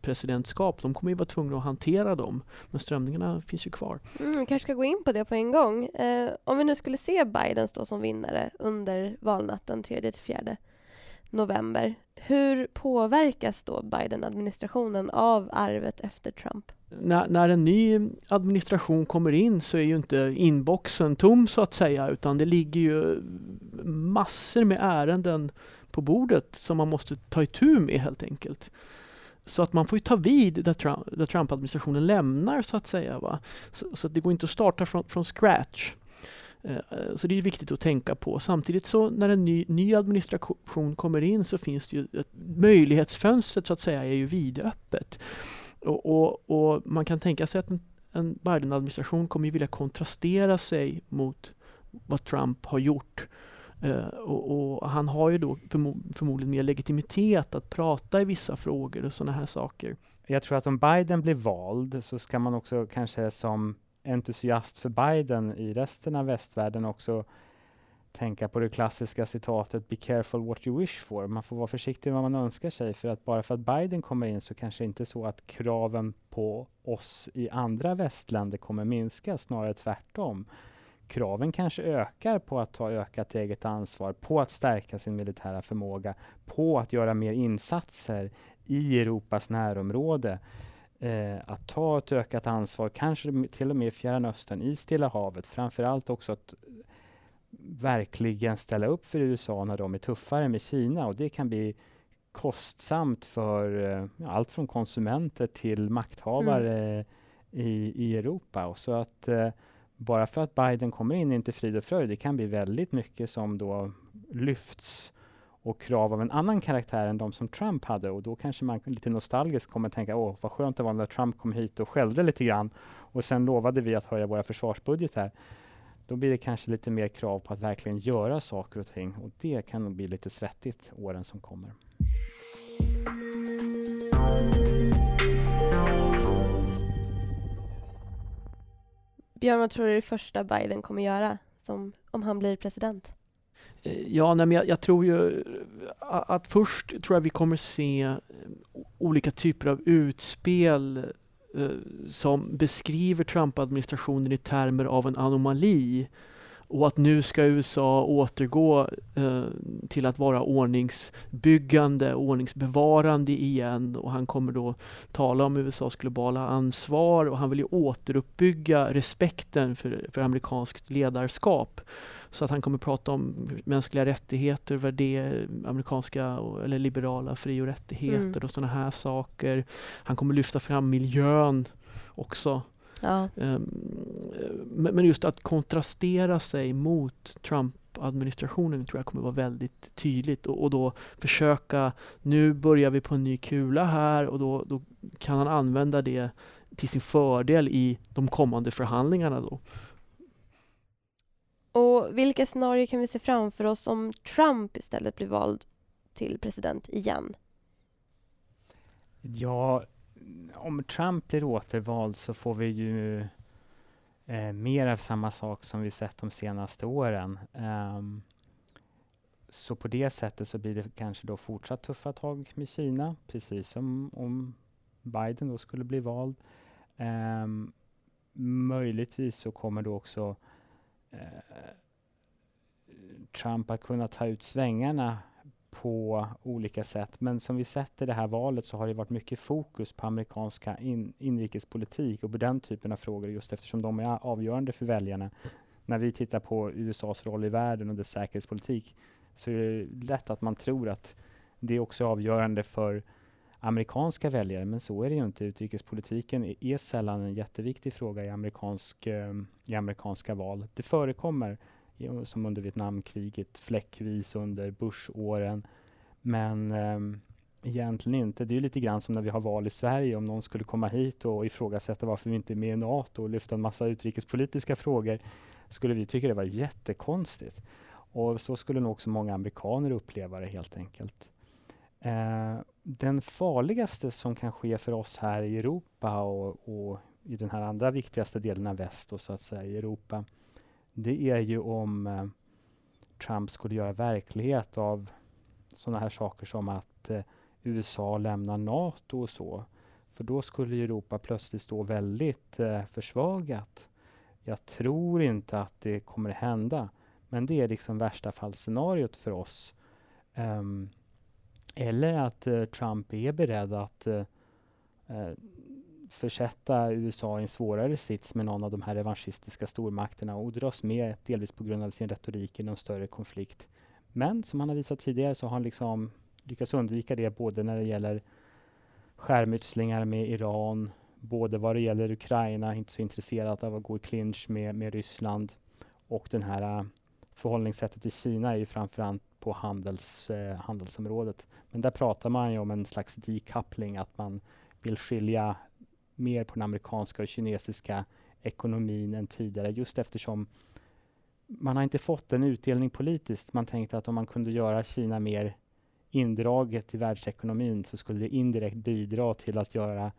presidentskap, de kommer ju vara tvungna att hantera dem. Men strömningarna finns ju kvar. Mm, vi kanske ska gå in på det på en gång. Eh, om vi nu skulle se Biden stå som vinnare under valnatten 3-4 november. Hur påverkas då Biden-administrationen av arvet efter Trump? När, när, en ny administration kommer in så är ju inte inboxen tom så att säga utan det ligger ju massor med ärenden på bordet som man måste ta itu med helt enkelt. Så att man får ta vid där, Trump, där Trump-administrationen lämnar så att säga. Va? Så, så det går inte att starta från, från scratch. Eh, så det är viktigt att tänka på. Samtidigt så när en ny, ny administration kommer in så finns det ju ett möjlighetsfönstret så att säga är ju vidöppet. Och, och, och man kan tänka sig att en, en Biden-administration kommer ju vilja kontrastera sig mot vad Trump har gjort. Uh, och, och, han har ju då förmo förmodligen mer legitimitet att prata i vissa frågor och sådana här saker. Jag tror att om Biden blir vald så ska man också kanske som entusiast för Biden i resten av västvärlden också tänka på det klassiska citatet Be careful what you wish for. Man får vara försiktig med vad man önskar sig för att bara för att Biden kommer in så kanske inte så att kraven på oss i andra västländer kommer minska, snarare tvärtom. Kraven kanske ökar på att ta ökat eget ansvar, på att stärka sin militära förmåga, på att göra mer insatser i Europas närområde eh, att ta ett ökat ansvar, kanske till och med i Fjärran Östern, i Stilla havet. Framförallt också att verkligen ställa upp för USA när de är tuffare med Kina och det kan bli kostsamt för eh, allt från konsumenter till makthavare mm. i, i Europa. Och så att eh, bara för att Biden kommer in inte frid och fröjd. Det kan bli väldigt mycket som då lyfts och krav av en annan karaktär än de som Trump hade och då kanske man lite nostalgiskt kommer att tänka åh vad skönt det var när Trump kom hit och skällde lite grann och sen lovade vi att höja våra försvarsbudgetar. Då blir det kanske lite mer krav på att verkligen göra saker och ting och det kan nog bli lite svettigt åren som kommer. Björn, vad tror du är det första Biden kommer göra som, om han blir president? Eh, ja, nej, men jag, jag, tror ju att först tror jag vi kommer se eh, olika typer av utspel eh, som beskriver Trump-administrationen i termer av en anomali och att nu ska USA återgå eh, till att vara ordningsbyggande, ordningsbevarande igen och han kommer då tala om USAs globala ansvar och han vill ju återuppbygga respekten för, för amerikanskt ledarskap. Så att han kommer prata om mänskliga rättigheter, värde, amerikanska eller liberala fri och rättigheter mm. och sådana här saker. Han kommer lyfta fram miljön också. Ja. Ehm, men just att kontrastera sig mot Trump-administrationen tror jag kommer vara väldigt tydligt och, och, då försöka, nu börjar vi på en ny kula här och då, då kan han använda det till sin fördel i de kommande förhandlingarna då. Och vilka scenarier kan vi se framför oss om Trump istället blir vald till president igen? Ja, om Trump blir återvald så får vi ju eh, mer av samma sak som vi sett de senaste åren. Um, så på det sättet så blir det kanske då fortsatt tuffa tag med Kina, precis som om Biden då skulle bli vald. Um, möjligtvis så kommer då också uh, Trump att kunna ta ut svängarna på olika sätt. Men som vi sett i det här valet så har det varit mycket fokus på amerikanska in, inrikespolitik och på den typen av frågor just eftersom de är avgörande för väljarna. När vi tittar på USAs roll i världen och dess säkerhetspolitik så är det lätt att man tror att det är också avgörande för amerikanska väljare, men så är det ju inte. Utrikespolitiken är, är sällan en jätteviktig fråga i, amerikansk, eh, i amerikanska val. Det förekommer som under Vietnamkriget, fläckvis under Bush-åren. Men um, egentligen inte. Det är lite grann som när vi har val i Sverige. Om någon skulle komma hit och ifrågasätta varför vi inte är med i NATO och lyfta en massa utrikespolitiska frågor, skulle vi tycka det var jättekonstigt. Och så skulle nog också många amerikaner uppleva det helt enkelt. Eh, den farligaste som kan ske för oss här i Europa och, och i den här andra viktigaste delen av väst, och så att säga, i Europa, det är ju om eh, Trump skulle göra verklighet av sådana här saker som att eh, USA lämnar NATO och så. För då skulle Europa plötsligt stå väldigt eh, försvagat. Jag tror inte att det kommer hända, men det är liksom värsta fallscenariot för oss. Um, eller att eh, Trump är beredd att eh, eh, försätta USA i en svårare sits med någon av de här revanschistiska stormakterna och dras med, delvis på grund av sin retorik, i någon större konflikt. Men som han har visat tidigare så har han liksom lyckats undvika det både när det gäller skärmytslingar med Iran, både vad det gäller Ukraina, inte så intresserad av att gå i clinch med, med Ryssland och den här äh, förhållningssättet i Kina är ju framförallt på handels, eh, handelsområdet. Men där pratar man ju om en slags decoupling, att man vill skilja mer på den amerikanska och kinesiska ekonomin än tidigare, just eftersom man har inte fått en utdelning politiskt. Man tänkte att om man kunde göra Kina mer indraget i världsekonomin så skulle det indirekt bidra till att göra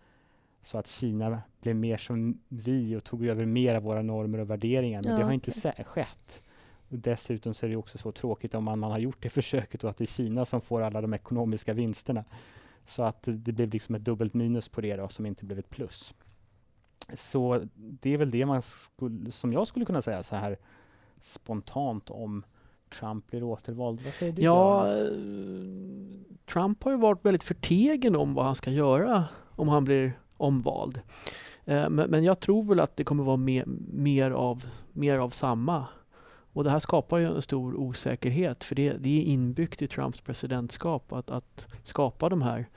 så att Kina blev mer som vi och tog över mer av våra normer och värderingar. Men ja, det har inte skett. Och dessutom så är det också så tråkigt om man, man har gjort det försöket och att det är Kina som får alla de ekonomiska vinsterna. Så att det blev liksom ett dubbelt minus på det då, som inte blev ett plus. Så det är väl det man skulle, som jag skulle kunna säga så här spontant om Trump blir återvald. Vad säger du? Ja, då? Eh, Trump har ju varit väldigt förtegen om vad han ska göra om han blir omvald. Eh, men, men jag tror väl att det kommer vara mer, mer, av, mer av samma. Och det här skapar ju en stor osäkerhet för det, det är inbyggt i Trumps presidentskap att, att skapa de här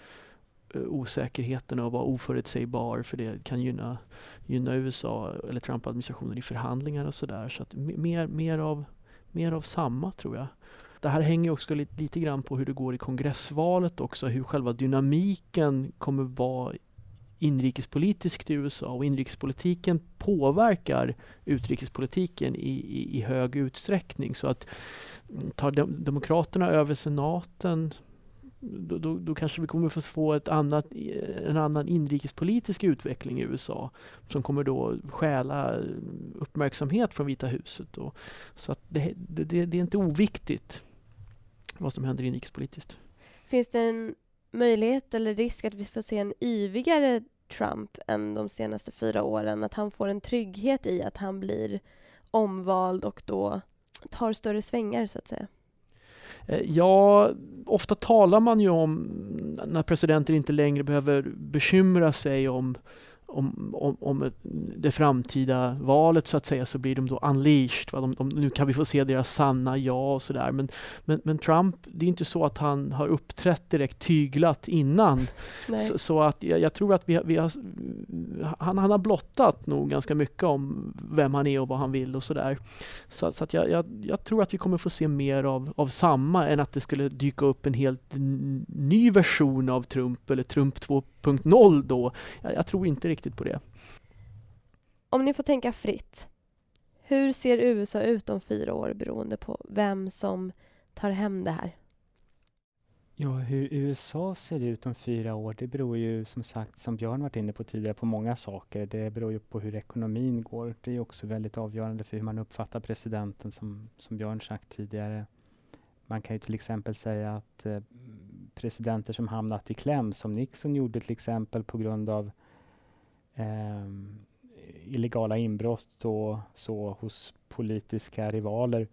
eh, osäkerheterna och vara oförutsägbar för det kan gynna, gynna USA eller Trump-administrationen i förhandlingar och sådär. Så att mer, mer, av, mer av samma tror jag. Det här hänger också lite, lite grann på hur det går i kongressvalet också, hur själva dynamiken kommer vara inrikespolitiskt i USA och inrikespolitiken påverkar utrikespolitiken i, i, i hög utsträckning. Så att mm, tar de, Demokraterna över senaten då, då, då, kanske vi kommer få ett annat, eh, en annan inrikespolitisk utveckling i USA som kommer då stjäla mm, uppmärksamhet från Vita huset. Då. så att det, det, det är inte oviktigt vad som händer inrikespolitiskt. Finns det en möjlighet eller risk att vi får se en yvigare Trump än de senaste fyra åren. Att han får en trygghet i att han blir omvald och då tar större svängar så att säga? Eh, ja, ofta talar man ju om när presidenter inte längre behöver bekymra sig om om, om, om det framtida valet så att säga så blir de då unleashed. Va? De, de, nu kan vi få se deras sanna ja och sådär. Men, men, men Trump, det är inte så att han har uppträtt direkt tyglat innan. Så, så, att jag, jag, tror att vi, vi har, han, han har blottat nog ganska mycket om vem han är och vad han vill och sådär. Så, så att jag, jag, jag, tror att vi kommer få se mer av, av samma än att det skulle dyka upp en helt ny version av Trump eller Trump 2.0 då. Jag, jag tror inte riktigt på det. Om ni får tänka fritt. Hur ser USA ut om fyra år beroende på vem som tar hem det här? Ja, hur USA ser ut om fyra år, det beror ju som sagt, som Björn varit inne på tidigare, på många saker. Det beror ju på hur ekonomin går. Det är också väldigt avgörande för hur man uppfattar presidenten, som, som Björn sagt tidigare. Man kan ju till exempel säga att eh, presidenter som hamnat i kläm, som Nixon gjorde till exempel på grund av eh, illegala inbrott och så hos politiska rivaler.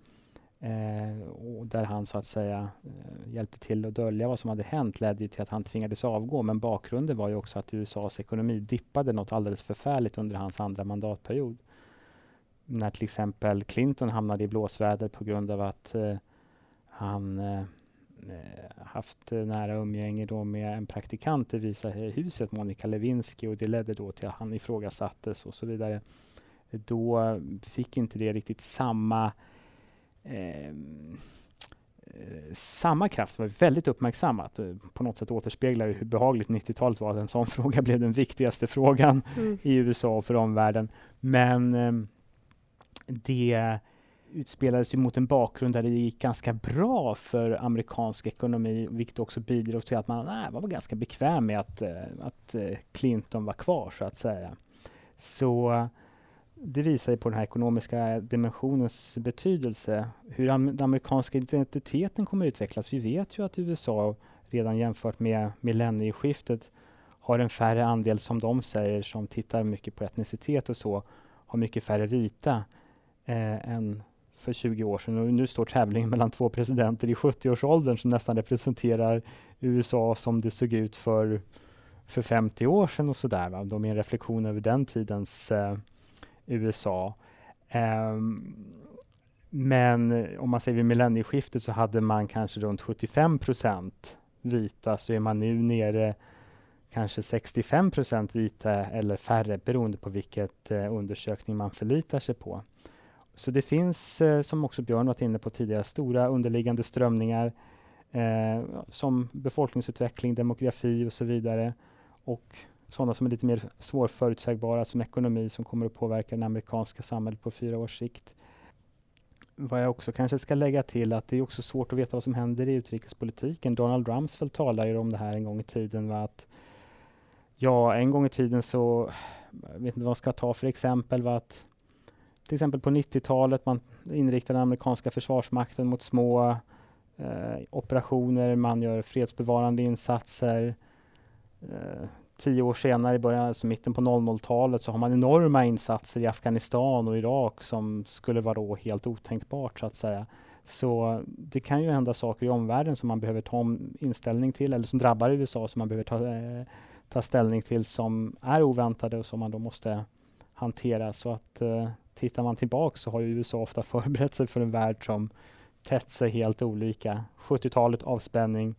Eh, och där han så att säga eh, hjälpte till att dölja vad som hade hänt ledde ju till att han tvingades avgå. Men bakgrunden var ju också att USAs ekonomi dippade något alldeles förfärligt under hans andra mandatperiod. När till exempel Clinton hamnade i blåsväder på grund av att eh, han eh, haft nära umgänge då med en praktikant i Visa huset, Monica Lewinsky, och det ledde då till att han ifrågasattes och så vidare. Då fick inte det riktigt samma eh, eh samma kraft var väldigt uppmärksammat. På något sätt återspeglar hur behagligt 90-talet var. En sån fråga blev den viktigaste frågan mm. i USA och för omvärlden. Men eh, det utspelades ju mot en bakgrund där det gick ganska bra för amerikansk ekonomi, vilket också bidrog till att man nej, var ganska bekväm med att, eh, att eh, Clinton var kvar, så att säga. Så det visar ju på den här ekonomiska dimensionens betydelse. Hur den amerikanska identiteten kommer att utvecklas. Vi vet ju att USA redan jämfört med millennieskiftet har en färre andel, som de säger, som tittar mycket på etnicitet och så, har mycket färre vita eh, än för 20 år sedan och nu står tävlingen mellan två presidenter i 70-årsåldern som nästan representerar USA som det såg ut för, för 50 år sedan och sådär. Va? De är en reflektion över den tidens eh, USA. Um, ehm, men om man säger vid millennieskiftet så hade man kanske runt 75 procent vita, så är man nu nere kanske 65 procent vita eller färre beroende på vilket eh, undersökning man förlitar sig på. Så det finns, eh, som också Björn varit inne på tidigare, stora underliggande strömningar eh, som befolkningsutveckling, demografi och så vidare. Och sådana som är lite mer svårförutsägbara som ekonomi som kommer att påverka det amerikanska samhället på fyra års sikt. Vad jag också kanske ska lägga till att det är också svårt att veta vad som händer i utrikespolitiken. Donald Rumsfeld talade ju om det här en gång i tiden. Va? Att, ja, en gång i tiden så, jag vet inte vad man ska ta för exempel, va? att till exempel på 90-talet, man inriktade den amerikanska försvarsmakten mot små eh, operationer, man gör fredsbevarande insatser. Eh, tio år senare, i början, alltså mitten på 00-talet, så har man enorma insatser i Afghanistan och Irak som skulle vara då helt otänkbart så att säga. Så det kan ju hända saker i omvärlden som man behöver ta om inställning till eller som drabbar USA som man behöver ta, eh, ta ställning till som är oväntade och som man då måste hantera. Så att eh, tittar man tillbaka så har USA ofta förberett sig för en värld som tätt sig helt olika. 70-talet avspänning,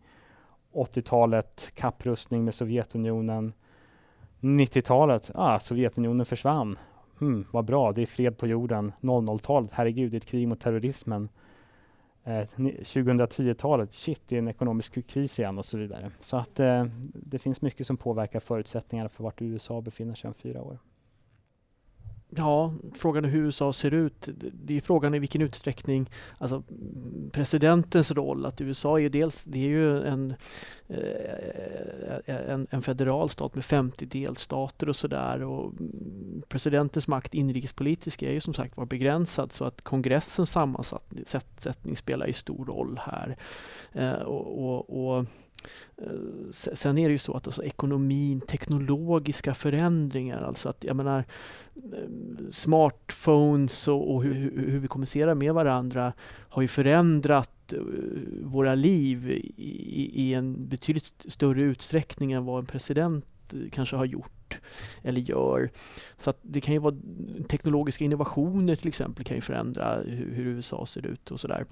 80-talet kapprustning med Sovjetunionen, 90-talet, ah, Sovjetunionen försvann. Hmm, vad bra, det är fred på jorden. 00-talet, herregud, det är ett krig mot terrorismen. Eh, 2010-talet, shit, det är en ekonomisk kris igen och så vidare. Så att eh, det finns mycket som påverkar förutsättningarna för vart USA befinner sig om fyra år. Ja, frågan är hur USA ser ut. Det är frågan i vilken utsträckning, alltså presidentens roll, att USA är dels, det är ju en, eh, en, en federal stat med 50 delstater och sådär och presidentens makt inrikespolitisk är ju som sagt var begränsad så att kongressens sammansättning spelar ju stor roll här. Eh, och, och, och Eh, sen är det ju så att alltså ekonomin, teknologiska förändringar, alltså att jag menar eh, smartphones och, och hur, hur, vi kommunicerar med varandra har ju förändrat eh, våra liv i, i, en betydligt större utsträckning än vad en president kanske har gjort eller gör. Så att det kan ju vara teknologiska innovationer till exempel kan ju förändra hur, hur USA ser ut och sådär. Eh,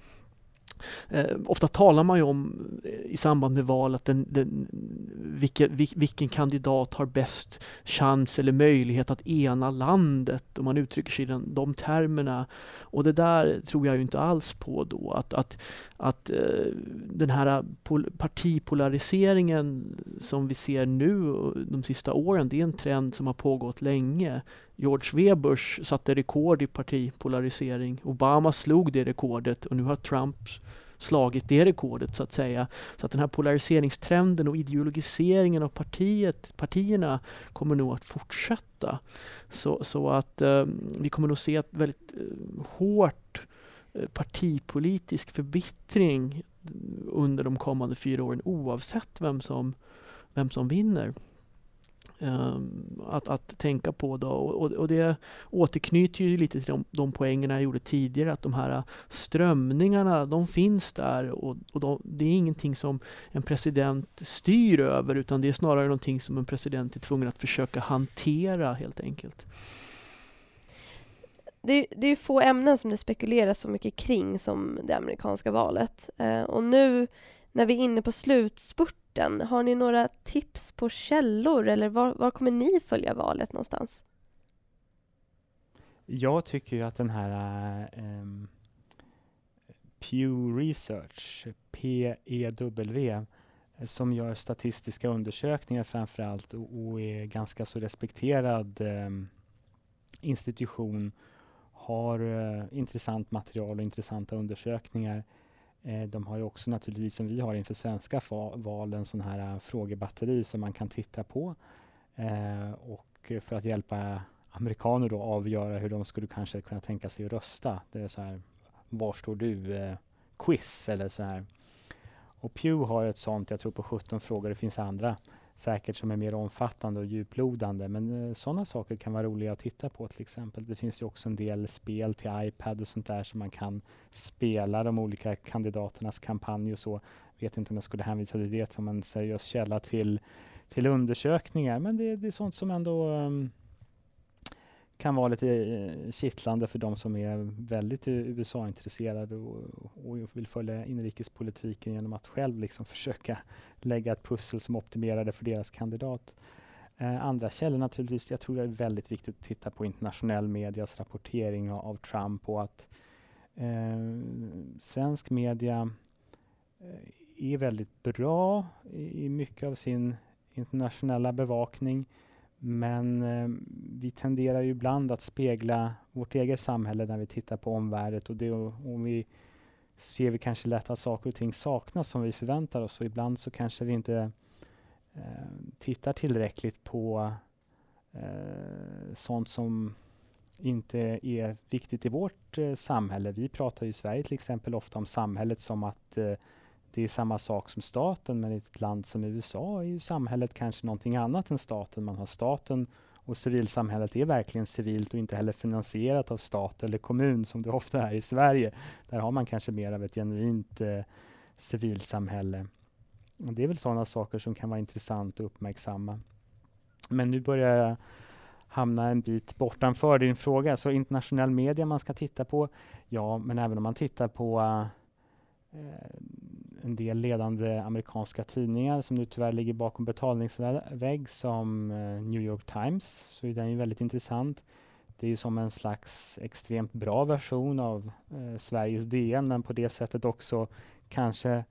Eh, ofta talar man ju om eh, i samband med val att den, den, vilken, vilken kandidat har bäst chans eller möjlighet att ena landet och man uttrycker sig i den, de termerna. Och det där tror jag ju inte alls på då att, att, att eh, den här partipolariseringen som vi ser nu eh, de sista åren, det är en trend som har pågått länge. George W. Bush satte rekord i partipolarisering. Obama slog det rekordet och nu har Trump slagit det rekordet så att säga. Så att den här polariseringstrenden och ideologiseringen av partiet, partierna kommer nog att fortsätta. Så, så att eh, vi kommer nog se ett väldigt eh, hårt eh, partipolitisk förbittring under de kommande fyra åren oavsett vem som, vem som vinner. Ehm, att, att tänka på. Då. Och, och, det återknyter ju lite till de, de poängerna jag gjorde tidigare, att de här strömningarna, de finns där och, och de, det är ingenting som en president styr över, utan det är snarare någonting som en president är tvungen att försöka hantera helt enkelt. Det, det är få ämnen som det spekuleras så mycket kring som det amerikanska valet. Eh, och nu när vi är inne på slutspurt orten? Har ni några tips på källor eller var, var kommer ni följa valet någonstans? Jag tycker ju att den här um, Pew Research, PEW, som gör statistiska undersökningar framför allt och, och är ganska så respekterad um, institution, har uh, intressant material och intressanta undersökningar Eh, de har ju också naturligtvis, som vi har inför svenska val, en sån här eh, frågebatteri som man kan titta på. Eh, och för att hjälpa amerikaner då avgöra hur de skulle kanske kunna tänka sig att rösta. Det är så här, var står du? Eh, quiz eller så här. Och Pew har ett sånt, jag tror på 17 frågor, det finns andra säkert som är mer omfattande och djuplodande. Men eh, sådana saker kan vara roliga att titta på till exempel. Det finns ju också en del spel till iPad och sånt där som man kan spela de olika kandidaternas kampanj och så. Vet inte om jag skulle hänvisa till det som en seriös källa till, till undersökningar, men det, det är sånt som ändå um, kan vara lite eh, kittlande för de som är väldigt USA-intresserade och, och, vill följa inrikespolitiken genom att själv liksom försöka lägga ett pussel som optimerar det för deras kandidat. Eh, andra källor naturligtvis, jag tror det är väldigt viktigt att titta på internationell medias rapportering av, av Trump och att eh, svensk media eh, är väldigt bra i, i mycket av sin internationella bevakning. Men eh, vi tenderar ju ibland att spegla vårt eget samhälle när vi tittar på omvärlden och det, och vi ser vi kanske lätt att saker och ting saknas som vi förväntar oss och ibland så kanske vi inte eh, tittar tillräckligt på eh, sånt som inte är viktigt i vårt eh, samhälle. Vi pratar i Sverige till exempel ofta om samhället som att eh, det är samma sak som staten, men i ett land som USA är ju samhället kanske någonting annat än staten. Man har staten och civilsamhället är verkligen civilt och inte heller finansierat av stat eller kommun som det ofta är i Sverige. Där har man kanske mer av ett genuint eh, civilsamhälle. Och det är väl sådana saker som kan vara intressant att uppmärksamma. Men nu börjar jag hamna en bit bortanför din fråga. Så internationell media man ska titta på? Ja, men även om man tittar på eh, en del ledande amerikanska tidningar som nu tyvärr ligger bakom betalningsvägg som eh, New York Times, så är den ju väldigt intressant. Det är ju som en slags extremt bra version av eh, Sveriges DN, men på det sättet också kanske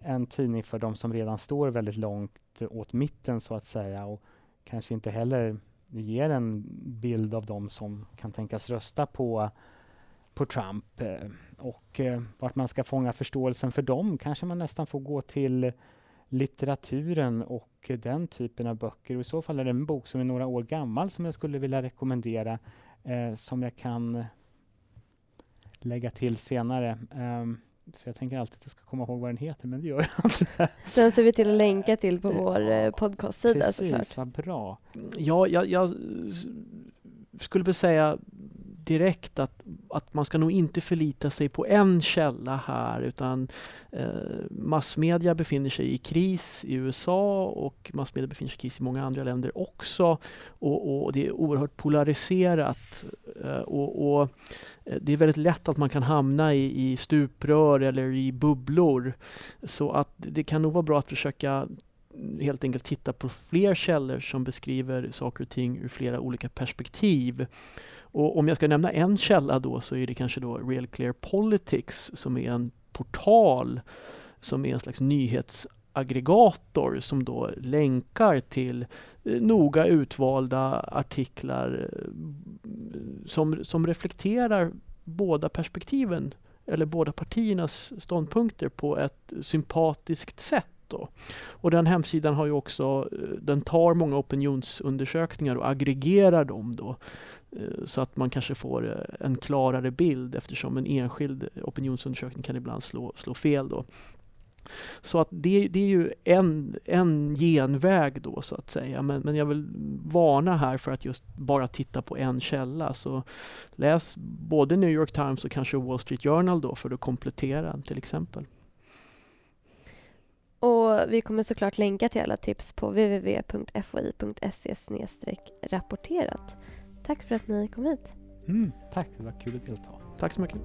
en tidning för de som redan står väldigt långt åt mitten så att säga och kanske inte heller ger en bild av de som kan tänkas rösta på på Trump eh, och eh, vart man ska fånga förståelsen för dem kanske man nästan får gå till litteraturen och den typen av böcker. Och I så fall är det en bok som är några år gammal som jag skulle vilja rekommendera eh, som jag kan lägga till senare. Um, För jag tänker alltid att jag ska komma ihåg vad den heter, men det gör jag inte. Den ser vi till att länka till på vår eh, podcastsida Precis, såklart. vad bra. Ja, jag, jag skulle väl säga direkt att, att man ska nog inte förlita sig på en källa här utan eh, massmedia befinner sig i kris i USA och massmedia befinner sig i kris i många andra länder också. Och, och det är oerhört polariserat eh, och, och eh, det är väldigt lätt att man kan hamna i, i stuprör eller i bubblor. Så att det kan nog vara bra att försöka helt enkelt titta på fler källor som beskriver saker och ting ur flera olika perspektiv. Och om jag ska nämna en källa då så är det kanske då Real Clear Politics som är en portal som är en slags nyhetsaggregator som då länkar till eh, noga utvalda artiklar eh, som, som reflekterar båda perspektiven eller båda partiernas ståndpunkter på ett sympatiskt sätt. Då. Och den hemsidan har ju också, eh, den tar många opinionsundersökningar och aggregerar dem då. Eh, så att man kanske får eh, en klarare bild eftersom en enskild opinionsundersökning kan ibland slå, slå fel då. Så att det, det är ju en, en genväg då så att säga. Men, men jag vill varna här för att just bara titta på en källa. Så läs både New York Times och kanske Wall Street Journal då för att komplettera till exempel. Och vi kommer såklart länka till alla tips på www.foi.se rapporterat. Tack för att ni kom hit. Mm, tack, det var kul att delta. Tack så mycket.